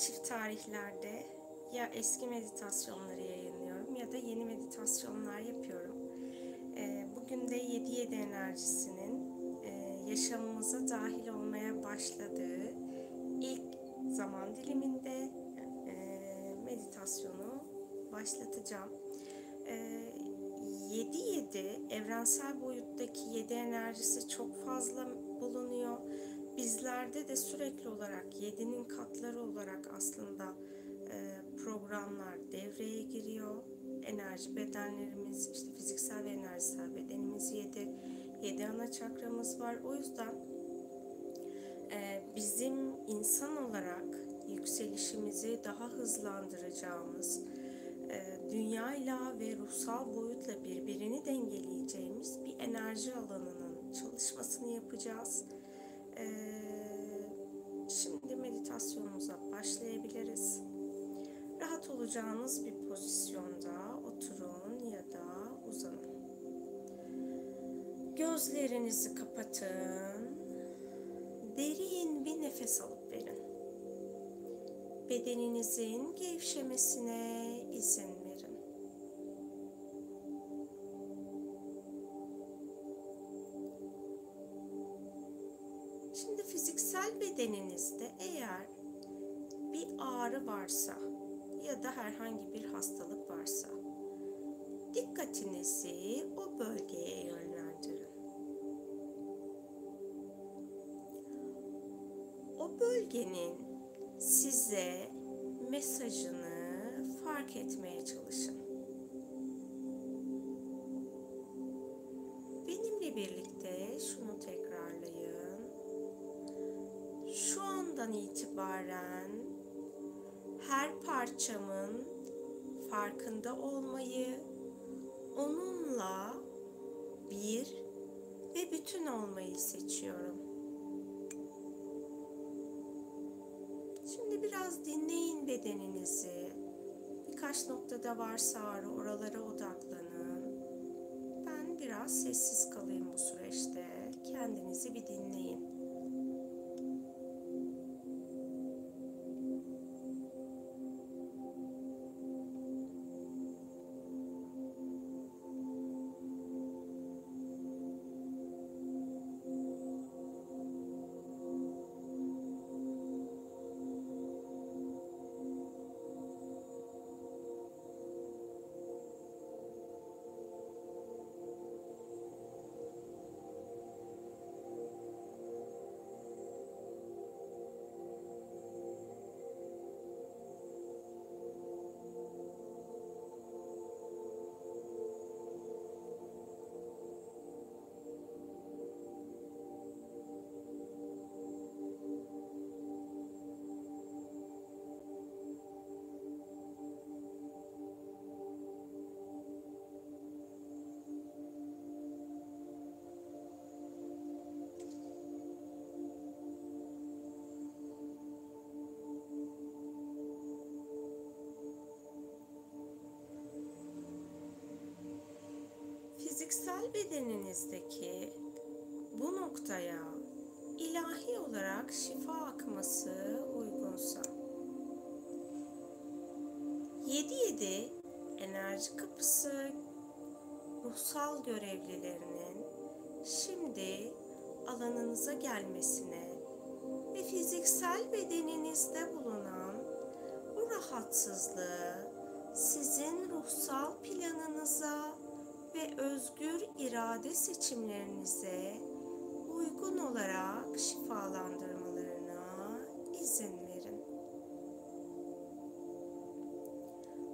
çift tarihlerde ya eski meditasyonları yayınlıyorum ya da yeni meditasyonlar yapıyorum. E, bugün de 7-7 enerjisinin e, yaşamımıza dahil olmaya başladığı ilk zaman diliminde e, meditasyonu başlatacağım. E, 7-7 evrensel boyuttaki 7 enerjisi çok fazla bulunuyor bizlerde de sürekli olarak 7'nin katları olarak aslında e, programlar devreye giriyor. Enerji bedenlerimiz, işte fiziksel ve enerjisel bedenimiz 7. 7 ana çakramız var. O yüzden e, bizim insan olarak yükselişimizi daha hızlandıracağımız, e, dünyayla ve ruhsal boyutla birbirini dengeleyeceğimiz bir enerji alanının çalışmasını yapacağız. Şimdi meditasyonumuza başlayabiliriz. Rahat olacağınız bir pozisyonda oturun ya da uzanın. Gözlerinizi kapatın. Derin bir nefes alıp verin. Bedeninizin gevşemesine izin bedeninizde eğer bir ağrı varsa ya da herhangi bir hastalık varsa dikkatinizi o bölgeye yönlendirin. O bölgenin size mesajını fark etmeye çalışın. Parçamın farkında olmayı, onunla bir ve bütün olmayı seçiyorum. Şimdi biraz dinleyin bedeninizi. Birkaç noktada varsa ağrı oralara odaklanın. Ben biraz sessiz kalayım bu süreçte. Kendinizi bir dinleyin. Bedeninizdeki bu noktaya ilahi olarak şifa akması uygunsa 7-7 enerji kapısı ruhsal görevlilerinin şimdi alanınıza gelmesine ve fiziksel bedeninizde bulunan bu rahatsızlığı sizin ruhsal planınıza ve özgür irade seçimlerinize uygun olarak şifalandırmalarına izin verin.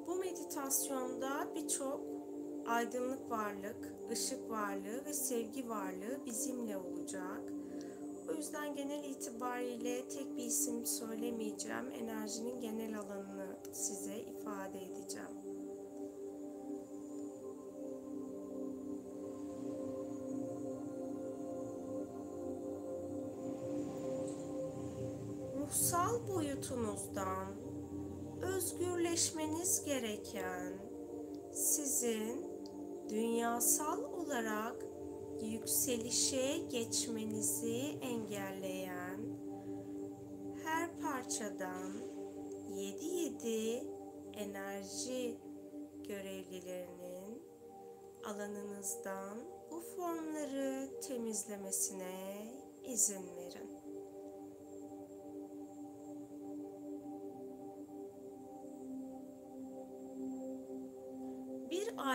Bu meditasyonda birçok aydınlık varlık, ışık varlığı ve sevgi varlığı bizimle olacak. O yüzden genel itibariyle tek bir isim söylemeyeceğim. Enerjinin genel alanını ruhsal boyutunuzdan özgürleşmeniz gereken sizin dünyasal olarak yükselişe geçmenizi engelleyen her parçadan 7-7 enerji görevlilerinin alanınızdan bu formları temizlemesine izin verin.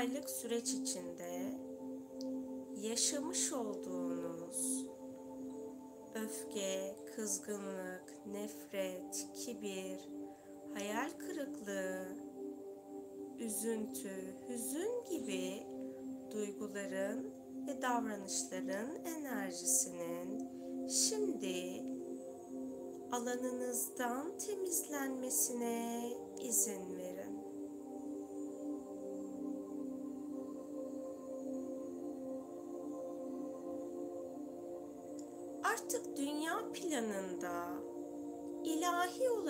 Aylık süreç içinde yaşamış olduğunuz öfke, kızgınlık, nefret, kibir, hayal kırıklığı, üzüntü, hüzün gibi duyguların ve davranışların enerjisinin şimdi alanınızdan temizlenmesine izin verin.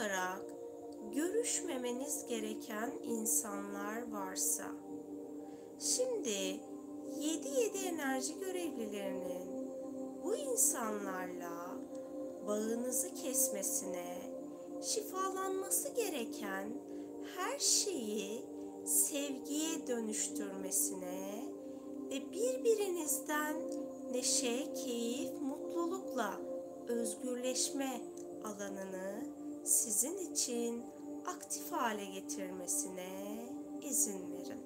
Olarak görüşmemeniz gereken insanlar varsa şimdi 7-7 enerji görevlilerinin bu insanlarla bağınızı kesmesine, şifalanması gereken her şeyi sevgiye dönüştürmesine ve birbirinizden neşe, keyif, mutlulukla özgürleşme alanını sizin için aktif hale getirmesine izin verin.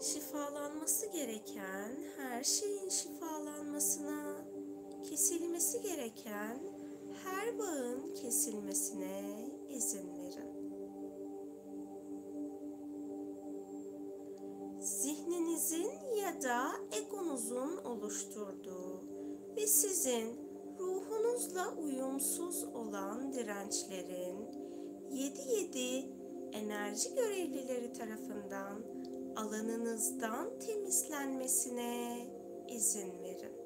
Şifalanması gereken her şeyin şifalanmasına, kesilmesi gereken her bağın kesilmesine izin verin. Ya da egonuzun oluşturduğu ve sizin ruhunuzla uyumsuz olan dirençlerin 7-7 enerji görevlileri tarafından alanınızdan temizlenmesine izin verin.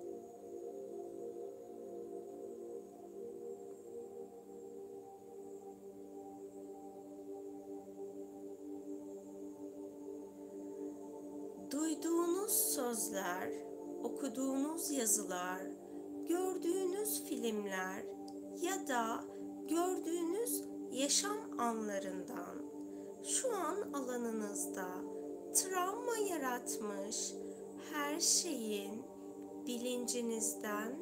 Sözler, okuduğunuz yazılar, gördüğünüz filmler ya da gördüğünüz yaşam anlarından şu an alanınızda travma yaratmış her şeyin bilincinizden,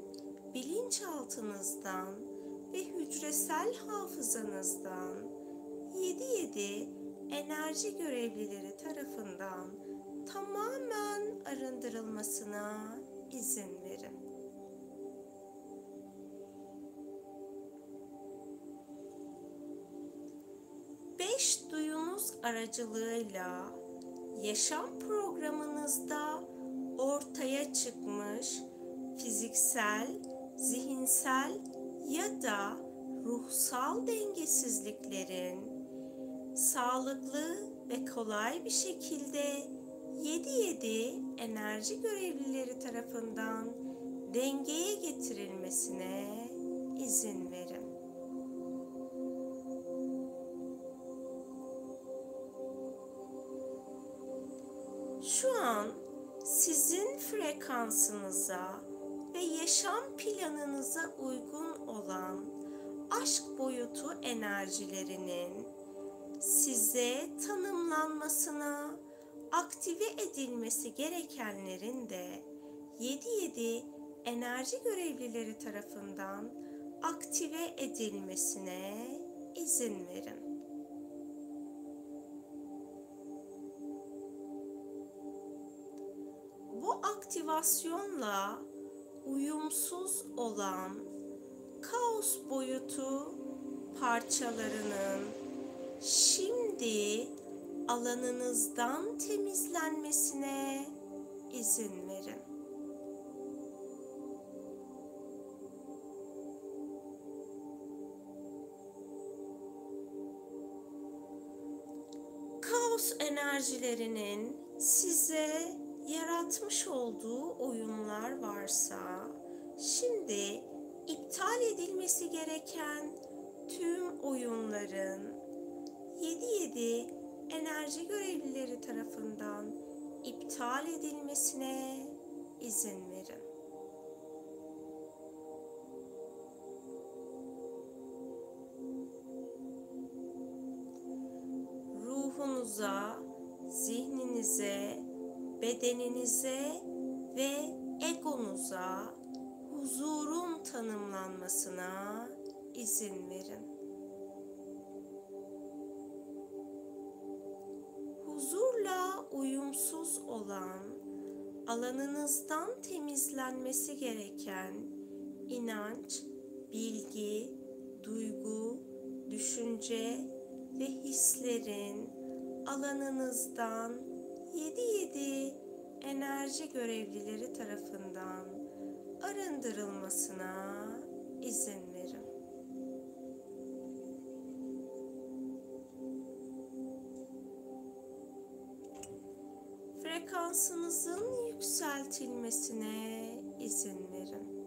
bilinçaltınızdan ve hücresel hafızanızdan 7-7 enerji görevlileri tarafından tamamen arındırılmasına izin verin. Beş duyunuz aracılığıyla yaşam programınızda ortaya çıkmış fiziksel, zihinsel ya da ruhsal dengesizliklerin sağlıklı ve kolay bir şekilde 7-7 enerji görevlileri tarafından dengeye getirilmesine izin verin. Şu an sizin frekansınıza ve yaşam planınıza uygun olan aşk boyutu enerjilerinin size tanımlanmasına, aktive edilmesi gerekenlerin de 7-7 enerji görevlileri tarafından aktive edilmesine izin verin. Bu aktivasyonla uyumsuz olan kaos boyutu parçalarının şimdi alanınızdan temizlenmesine izin verin. Kaos enerjilerinin size yaratmış olduğu oyunlar varsa şimdi iptal edilmesi gereken tüm oyunların 7-7 enerji görevlileri tarafından iptal edilmesine izin verin. Ruhunuza, zihninize, bedeninize ve egonuza huzurun tanımlanmasına izin verin. Uyumsuz olan alanınızdan temizlenmesi gereken inanç, bilgi, duygu, düşünce ve hislerin alanınızdan 7-7 enerji görevlileri tarafından arındırılmasına izin Frekansınızın yükseltilmesine izin verin.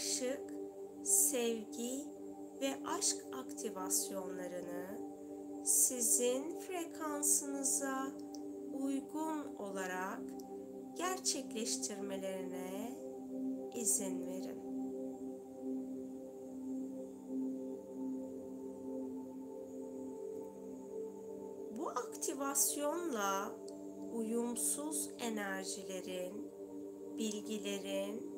Işık, sevgi ve aşk aktivasyonlarını sizin frekansınıza uygun olarak gerçekleştirmelerine izin verin. Bu aktivasyonla uyumsuz enerjilerin, bilgilerin,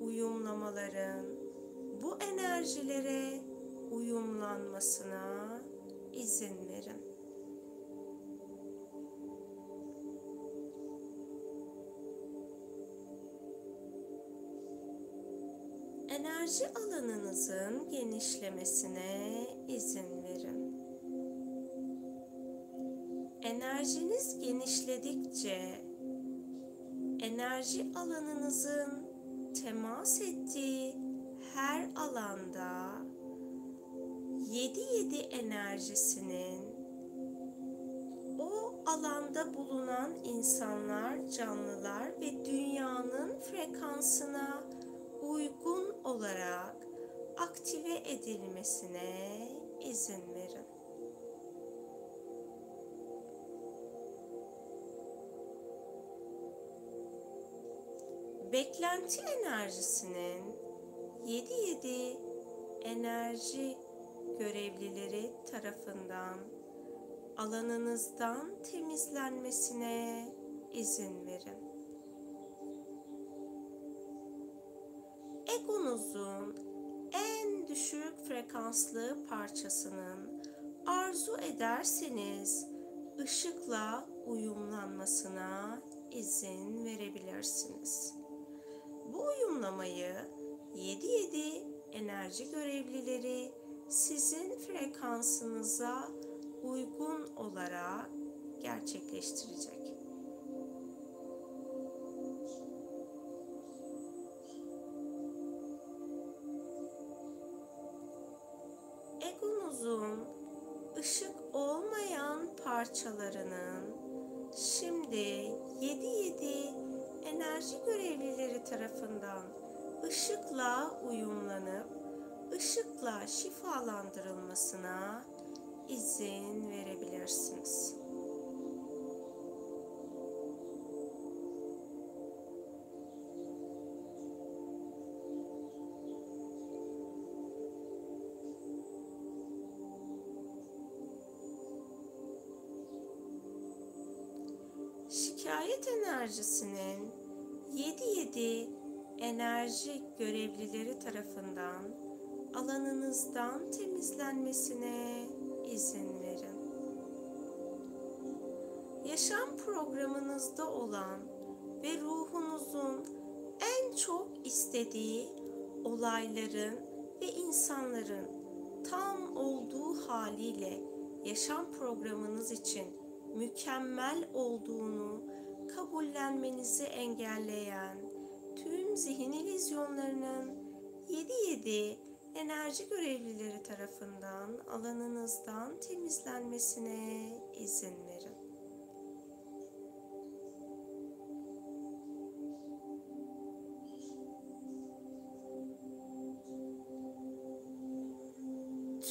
uyumlamaların bu enerjilere uyumlanmasına izin verin. Enerji alanınızın genişlemesine izin verin. Enerjiniz genişledikçe enerji alanınızın temas ettiği her alanda 7-7 enerjisinin o alanda bulunan insanlar, canlılar ve dünyanın frekansına uygun olarak aktive edilmesine izin verin. Beklenti enerjisinin 7-7 enerji görevlileri tarafından alanınızdan temizlenmesine izin verin. Egonuzun en düşük frekanslı parçasının arzu ederseniz ışıkla uyumlanmasına izin verebilirsiniz. Bu uyumlamayı 7-7 enerji görevlileri sizin frekansınıza uygun olarak gerçekleştirecek. Işıkla şifalandırılmasına izin verebilirsiniz. şikayet enerjisinin 7-7 enerji görevlileri tarafından alanınızdan temizlenmesine izin verin. Yaşam programınızda olan ve ruhunuzun en çok istediği olayların ve insanların tam olduğu haliyle yaşam programınız için mükemmel olduğunu kabullenmenizi engelleyen tüm zihin illüzyonlarının 7-7 enerji görevlileri tarafından alanınızdan temizlenmesine izin verin.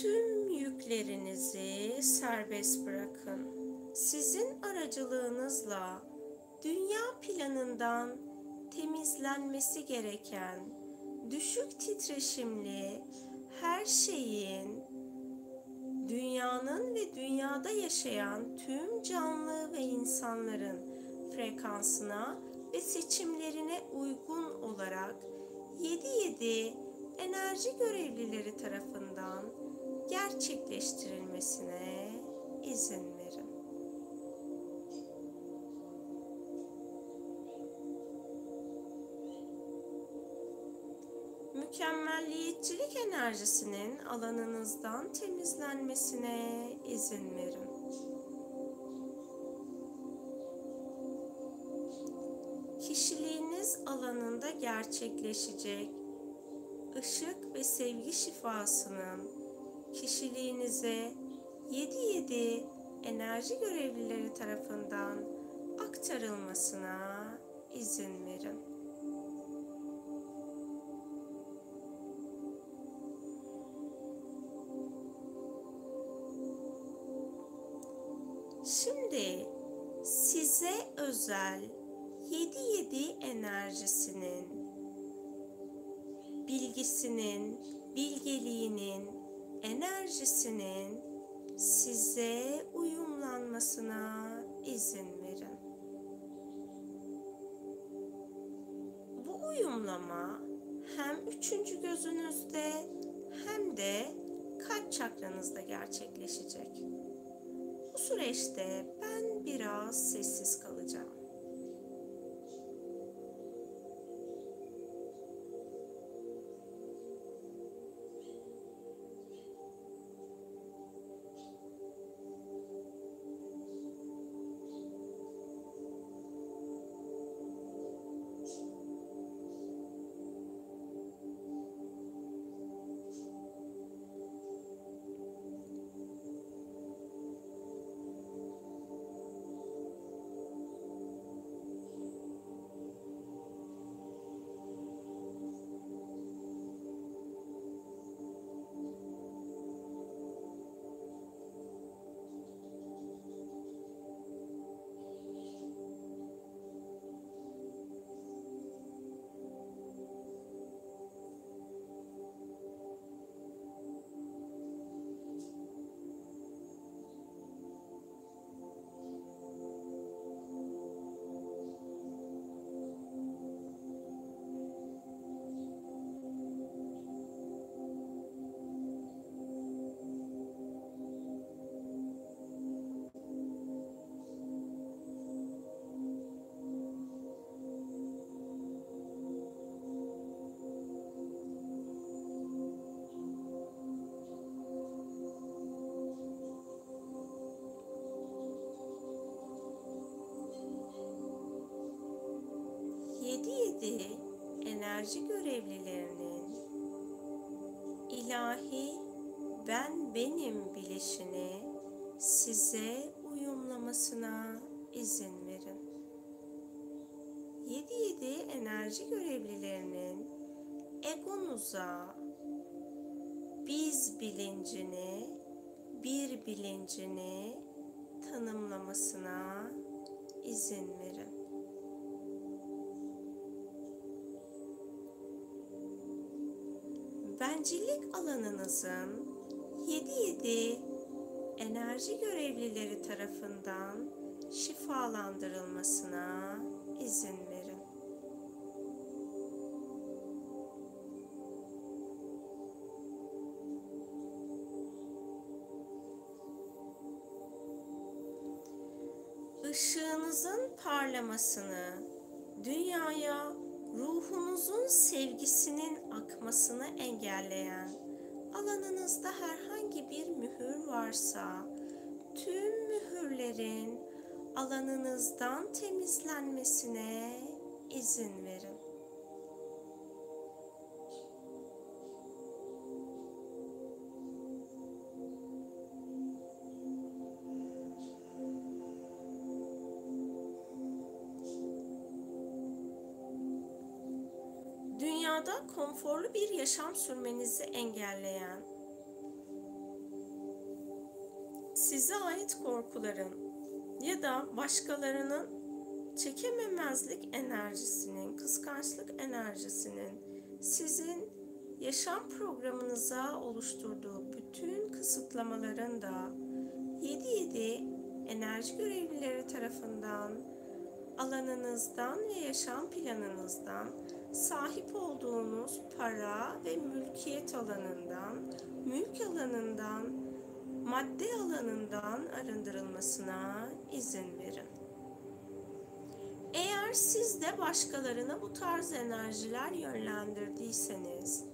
Tüm yüklerinizi serbest bırakın. Sizin aracılığınızla dünya planından temizlenmesi gereken düşük titreşimli her şeyin dünyanın ve dünyada yaşayan tüm canlı ve insanların frekansına ve seçimlerine uygun olarak 7-7 enerji görevlileri tarafından gerçekleştirilmesine izin Mükemmelliyetçilik enerjisinin alanınızdan temizlenmesine izin verin. Kişiliğiniz alanında gerçekleşecek ışık ve sevgi şifasının kişiliğinize 7-7 enerji görevlileri tarafından aktarılmasına izin verin. Şimdi size özel 7-7 enerjisinin bilgisinin, bilgeliğinin, enerjisinin size uyumlanmasına izin verin. Bu uyumlama hem üçüncü gözünüzde hem de kalp çakranızda gerçekleşecek. Bu süreçte ben biraz sessiz kalacağım. Enerji görevlilerinin ilahi ben benim bilişini size uyumlamasına izin verin. 7-7 enerji görevlilerinin egonuza biz bilincini, bir bilincini tanımlamasına izin verin. Bencillik alanınızın 7-7 enerji görevlileri tarafından şifalandırılmasına izin verin. Işığınızın parlamasını dünyaya ruhunuzun sevgisinin akmasını engelleyen alanınızda herhangi bir mühür varsa tüm mühürlerin alanınızdan temizlenmesine izin verin. Dünyada konforlu bir yaşam sürmenizi engelleyen, size ait korkuların ya da başkalarının çekememezlik enerjisinin, kıskançlık enerjisinin sizin yaşam programınıza oluşturduğu bütün kısıtlamaların da 7-7 enerji görevlileri tarafından alanınızdan ve yaşam planınızdan sahip olduğunuz para ve mülkiyet alanından, mülk alanından, madde alanından arındırılmasına izin verin. Eğer siz de başkalarına bu tarz enerjiler yönlendirdiyseniz,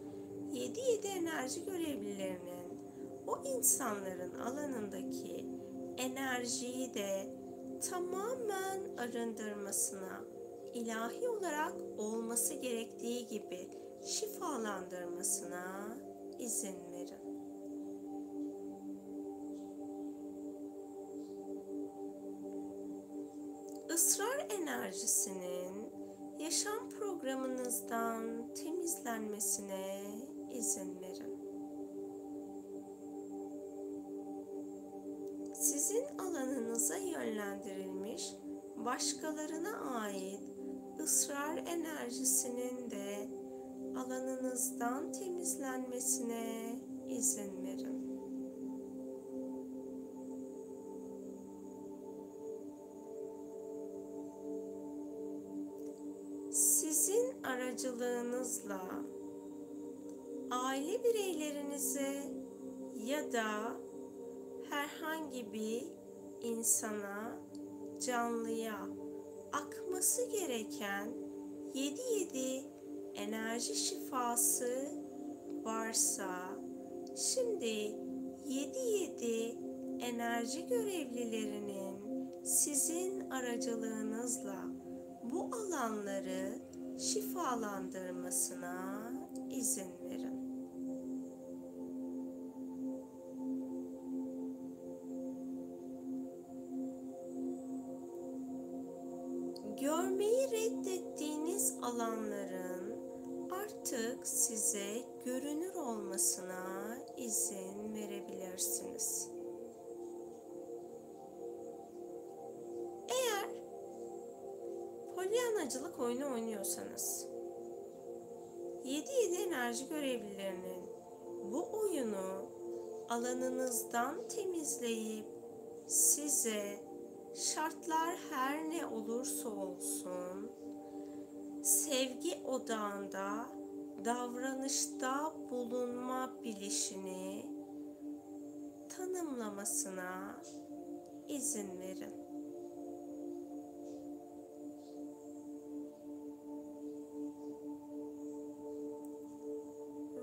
7-7 enerji görevlilerinin o insanların alanındaki enerjiyi de tamamen arındırmasına, ilahi olarak olması gerektiği gibi şifalandırmasına izin verin. Israr enerjisinin yaşam programınızdan temizlenmesine izin verin. Sizin alanınıza yönlendirilmiş başkalarına ait ısrar enerjisinin de alanınızdan temizlenmesine izin verin. Sizin aracılığınızla aile bireylerinize ya da herhangi bir insana, canlıya akması gereken 7-7 enerji şifası varsa şimdi 7-7 enerji görevlilerinin sizin aracılığınızla bu alanları şifalandırmasına izin verin. Olmasına izin verebilirsiniz. Eğer polyanacılık oyunu oynuyorsanız 7-7 enerji görevlilerinin bu oyunu alanınızdan temizleyip size şartlar her ne olursa olsun sevgi odağında davranışta bulunma bilişini tanımlamasına izin verin.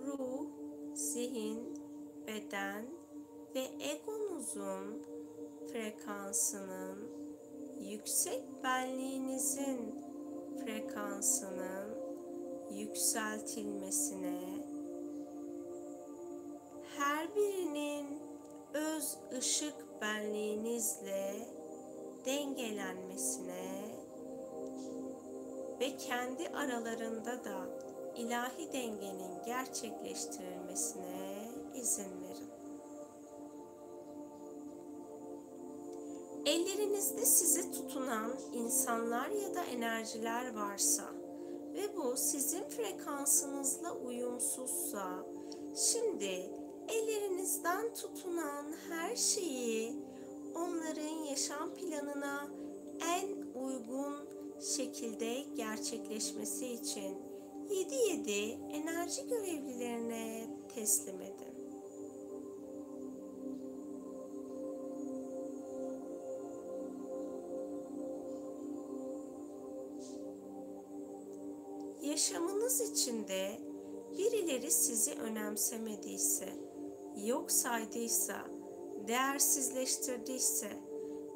Ruh, zihin, beden ve egonuzun frekansının yüksek benliğinizin frekansının yükseltilmesine her birinin öz ışık benliğinizle dengelenmesine ve kendi aralarında da ilahi dengenin gerçekleştirilmesine izin verin. Ellerinizde sizi tutunan insanlar ya da enerjiler varsa ve bu sizin frekansınızla uyumsuzsa şimdi ellerinizden tutunan her şeyi onların yaşam planına en uygun şekilde gerçekleşmesi için 7-7 enerji görevlilerine teslim edin. Yaşamınız içinde birileri sizi önemsemediyse, yok saydıysa, değersizleştirdiyse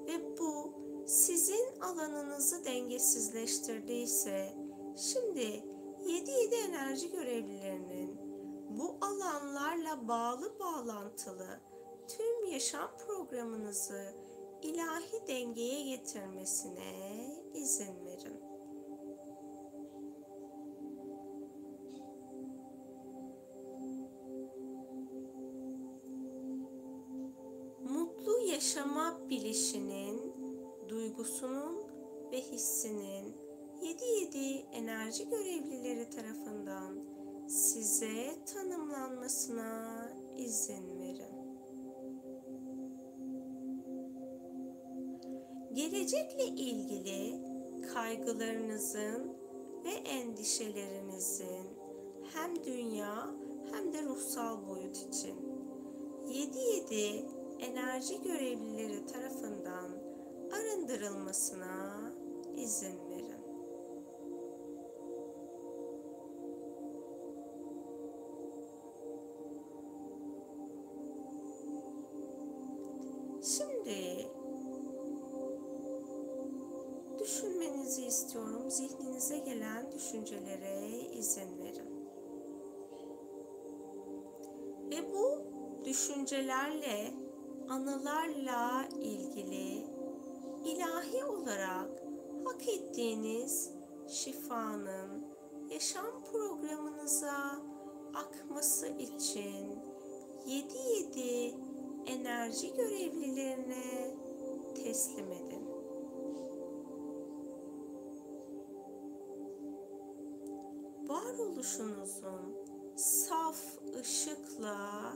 ve bu sizin alanınızı dengesizleştirdiyse şimdi 7-7 enerji görevlilerinin bu alanlarla bağlı bağlantılı tüm yaşam programınızı ilahi dengeye getirmesine izin bilişinin, duygusunun ve hissinin 7-7 enerji görevlileri tarafından size tanımlanmasına izin verin. Gelecekle ilgili kaygılarınızın ve endişelerinizin hem dünya hem de ruhsal boyut için 7-7 enerji görevlileri tarafından arındırılmasına izin verin. Şimdi düşünmenizi istiyorum. Zihninize gelen düşüncelere izin verin. Ve bu düşüncelerle, anılarla ilgili ilahi olarak hak ettiğiniz şifanın yaşam programınıza akması için 7-7 enerji görevlilerine teslim edin. Varoluşunuzun saf ışıkla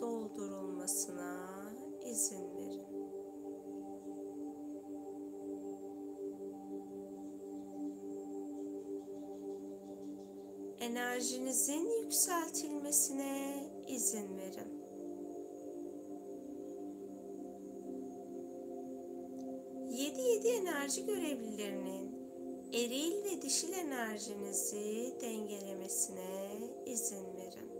doldurulmasına izin verin. Enerjinizin yükseltilmesine izin verin. Yedi yedi enerji görevlilerinin eril ve dişil enerjinizi dengelemesine izin verin.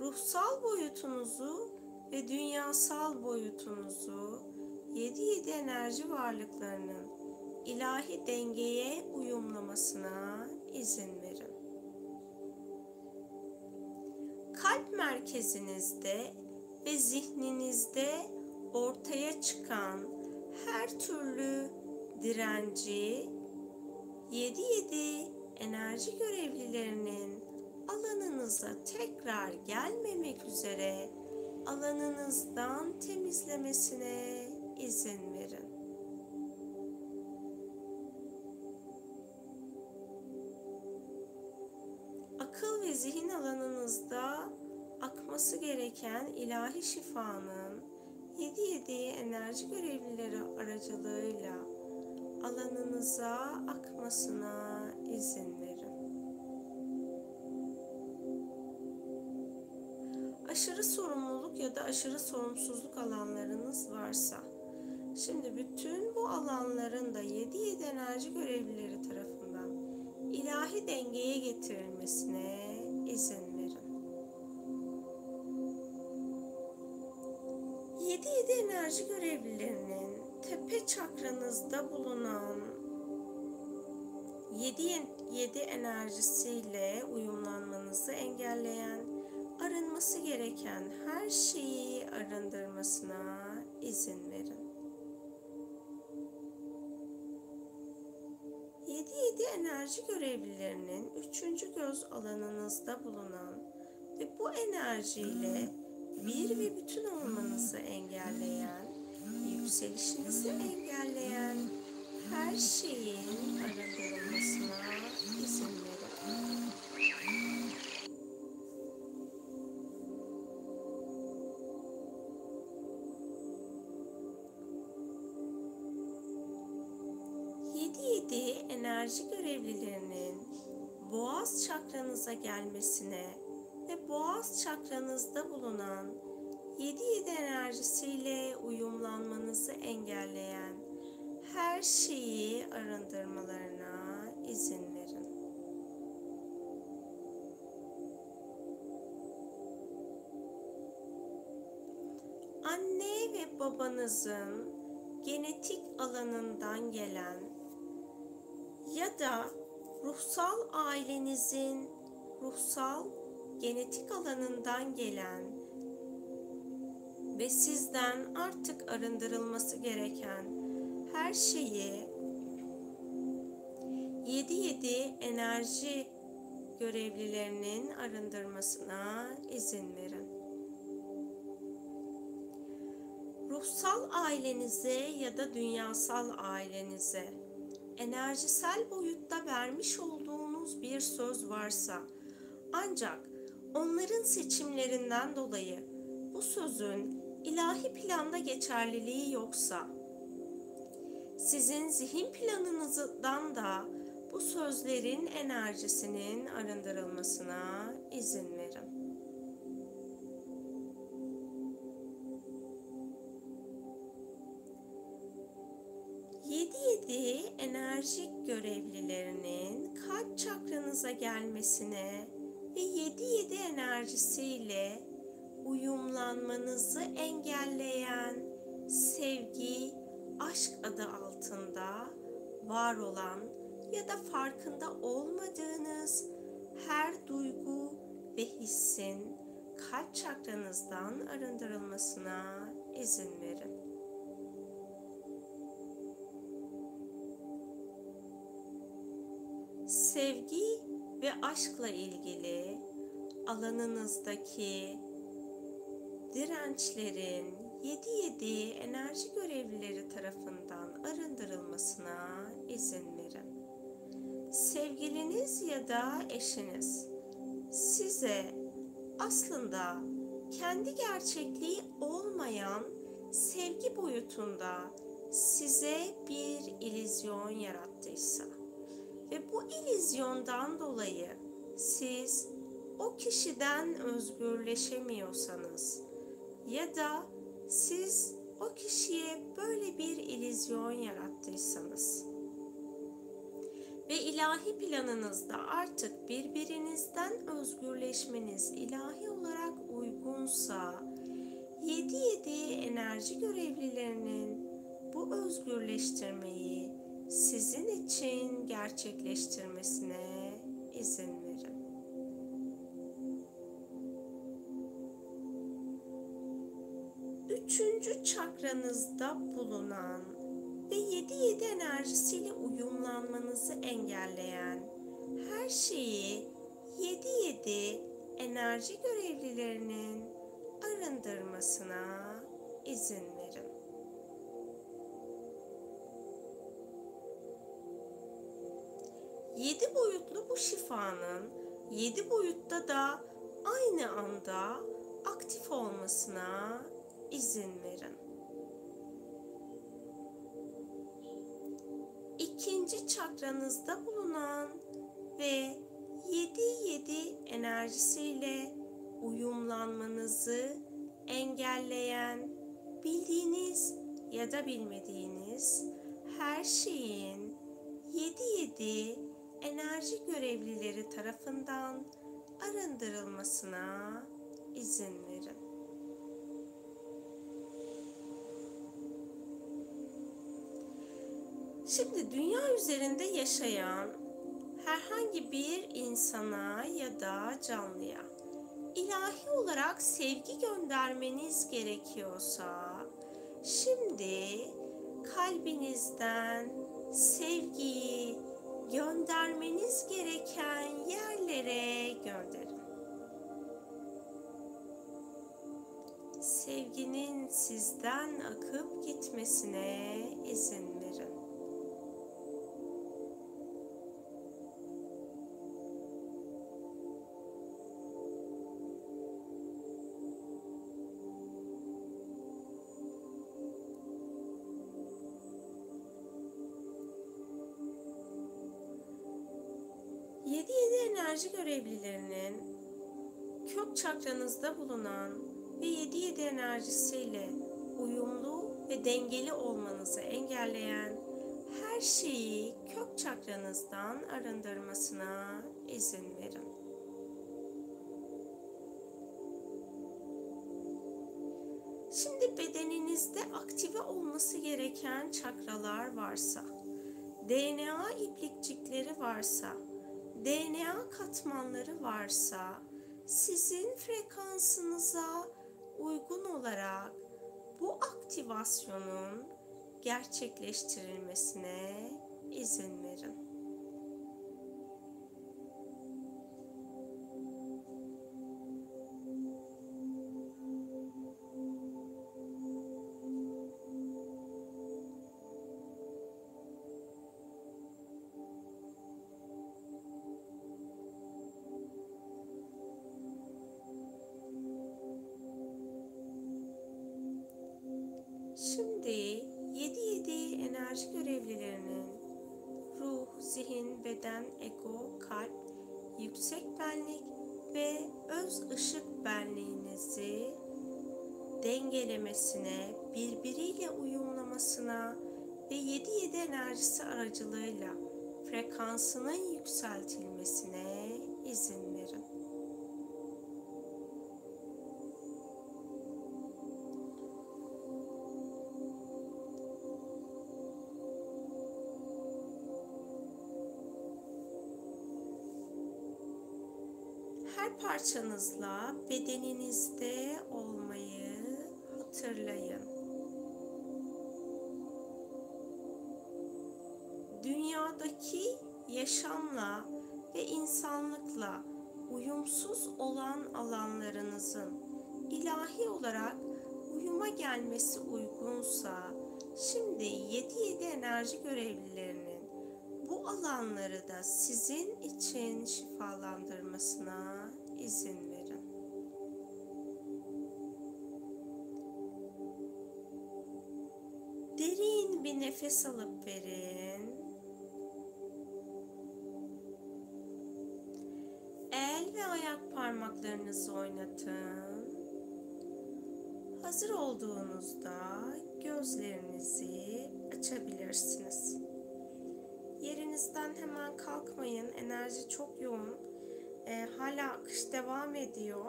Ruhsal boyutunuzu ve dünyasal boyutunuzu 7-7 enerji varlıklarının ilahi dengeye uyumlamasına izin verin. Kalp merkezinizde ve zihninizde ortaya çıkan her türlü direnci 7-7 enerji görevlilerinin alanınıza tekrar gelmemek üzere alanınızdan temizlemesine izin verin. Akıl ve zihin alanınızda akması gereken ilahi şifanın 7-7 enerji görevlileri aracılığıyla alanınıza akmasına izin verin. Da aşırı sorumsuzluk alanlarınız varsa, şimdi bütün bu alanların da 7-7 enerji görevlileri tarafından ilahi dengeye getirilmesine izin verin. 7-7 enerji görevlilerinin tepe çakranızda bulunan 7-7 enerjisiyle uyumlanmanızı engelleyen, arınması gereken her şeyi arındırmasına izin verin. 7-7 enerji görevlilerinin üçüncü göz alanınızda bulunan ve bu enerjiyle bir ve bütün olmanızı engelleyen, yükselişinizi engelleyen her şeyin arındırılmasına çakranıza gelmesine ve boğaz çakranızda bulunan 7-7 enerjisiyle uyumlanmanızı engelleyen her şeyi arındırmalarına izin verin. Anne ve babanızın genetik alanından gelen ya da ruhsal ailenizin ruhsal genetik alanından gelen ve sizden artık arındırılması gereken her şeyi 7-7 enerji görevlilerinin arındırmasına izin verin. Ruhsal ailenize ya da dünyasal ailenize enerjisel boyutta vermiş olduğunuz bir söz varsa ancak onların seçimlerinden dolayı bu sözün ilahi planda geçerliliği yoksa sizin zihin planınızdan da bu sözlerin enerjisinin arındırılmasına izin verin. Enerjik görevlilerinin kalp çakranıza gelmesine ve yedi yedi enerjisiyle uyumlanmanızı engelleyen sevgi, aşk adı altında var olan ya da farkında olmadığınız her duygu ve hissin kalp çakranızdan arındırılmasına izin verin. Sevgi ve aşkla ilgili alanınızdaki dirençlerin 7-7 enerji görevlileri tarafından arındırılmasına izin verin. Sevgiliniz ya da eşiniz size aslında kendi gerçekliği olmayan sevgi boyutunda size bir ilizyon yarattıysa ve bu ilizyondan dolayı siz o kişiden özgürleşemiyorsanız ya da siz o kişiye böyle bir ilizyon yarattıysanız ve ilahi planınızda artık birbirinizden özgürleşmeniz ilahi olarak uygunsa 7-7 enerji görevlilerinin bu özgürleştirmeyi sizin için gerçekleştirmesine izin verin. Üçüncü çakranızda bulunan ve 7-7 enerjisiyle uyumlanmanızı engelleyen her şeyi 7-7 enerji görevlilerinin arındırmasına izin verin. Yedi boyutlu bu şifanın yedi boyutta da aynı anda aktif olmasına izin verin. İkinci çakranızda bulunan ve 7-7 enerjisiyle uyumlanmanızı engelleyen bildiğiniz ya da bilmediğiniz her şeyin 7-7 enerji görevlileri tarafından arındırılmasına izin verin. Şimdi dünya üzerinde yaşayan herhangi bir insana ya da canlıya ilahi olarak sevgi göndermeniz gerekiyorsa şimdi kalbinizden sevgiyi göndermeniz gereken yerlere gönderin. Sevginin sizden akıp gitmesine izin verin. Yedi yedi enerji görevlilerinin kök çakranızda bulunan ve yedi yedi enerjisiyle uyumlu ve dengeli olmanızı engelleyen her şeyi kök çakranızdan arındırmasına izin verin. Şimdi bedeninizde aktive olması gereken çakralar varsa, DNA iplikçikleri varsa, DNA katmanları varsa, sizin frekansınıza uygun olarak bu aktivasyonun gerçekleştirilmesine izin verin. Şimdi 7-7 enerji görevlilerinin ruh, zihin, beden, ego, kalp, yüksek benlik ve öz ışık benliğinizi dengelemesine, birbiriyle uyumlamasına ve 7-7 enerjisi aracılığıyla frekansının yükseltilmesine izin parçanızla bedeninizde olmayı hatırlayın. Dünyadaki yaşamla ve insanlıkla uyumsuz olan alanlarınızın ilahi olarak uyuma gelmesi uygunsa şimdi 7-7 enerji görevlilerinin bu alanları da sizin için şifalandırmasına izin verin. Derin bir nefes alıp verin. El ve ayak parmaklarınızı oynatın. Hazır olduğunuzda gözlerinizi açabilirsiniz. Yerinizden hemen kalkmayın. Enerji çok yoğun. E, hala akış devam ediyor.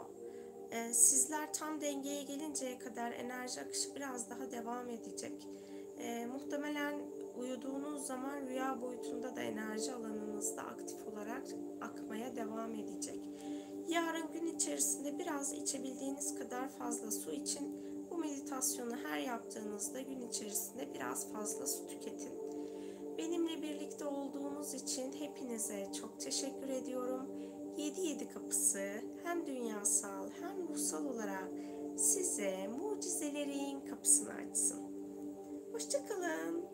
E, sizler tam dengeye gelinceye kadar enerji akışı biraz daha devam edecek. E, muhtemelen uyuduğunuz zaman rüya boyutunda da enerji alanınızda aktif olarak akmaya devam edecek. Yarın gün içerisinde biraz içebildiğiniz kadar fazla su için bu meditasyonu her yaptığınızda gün içerisinde biraz fazla su tüketin. Benimle birlikte olduğunuz için hepinize çok teşekkür ediyorum. 7-7 kapısı hem dünyasal hem ruhsal olarak size mucizelerin kapısını açsın. Hoşçakalın.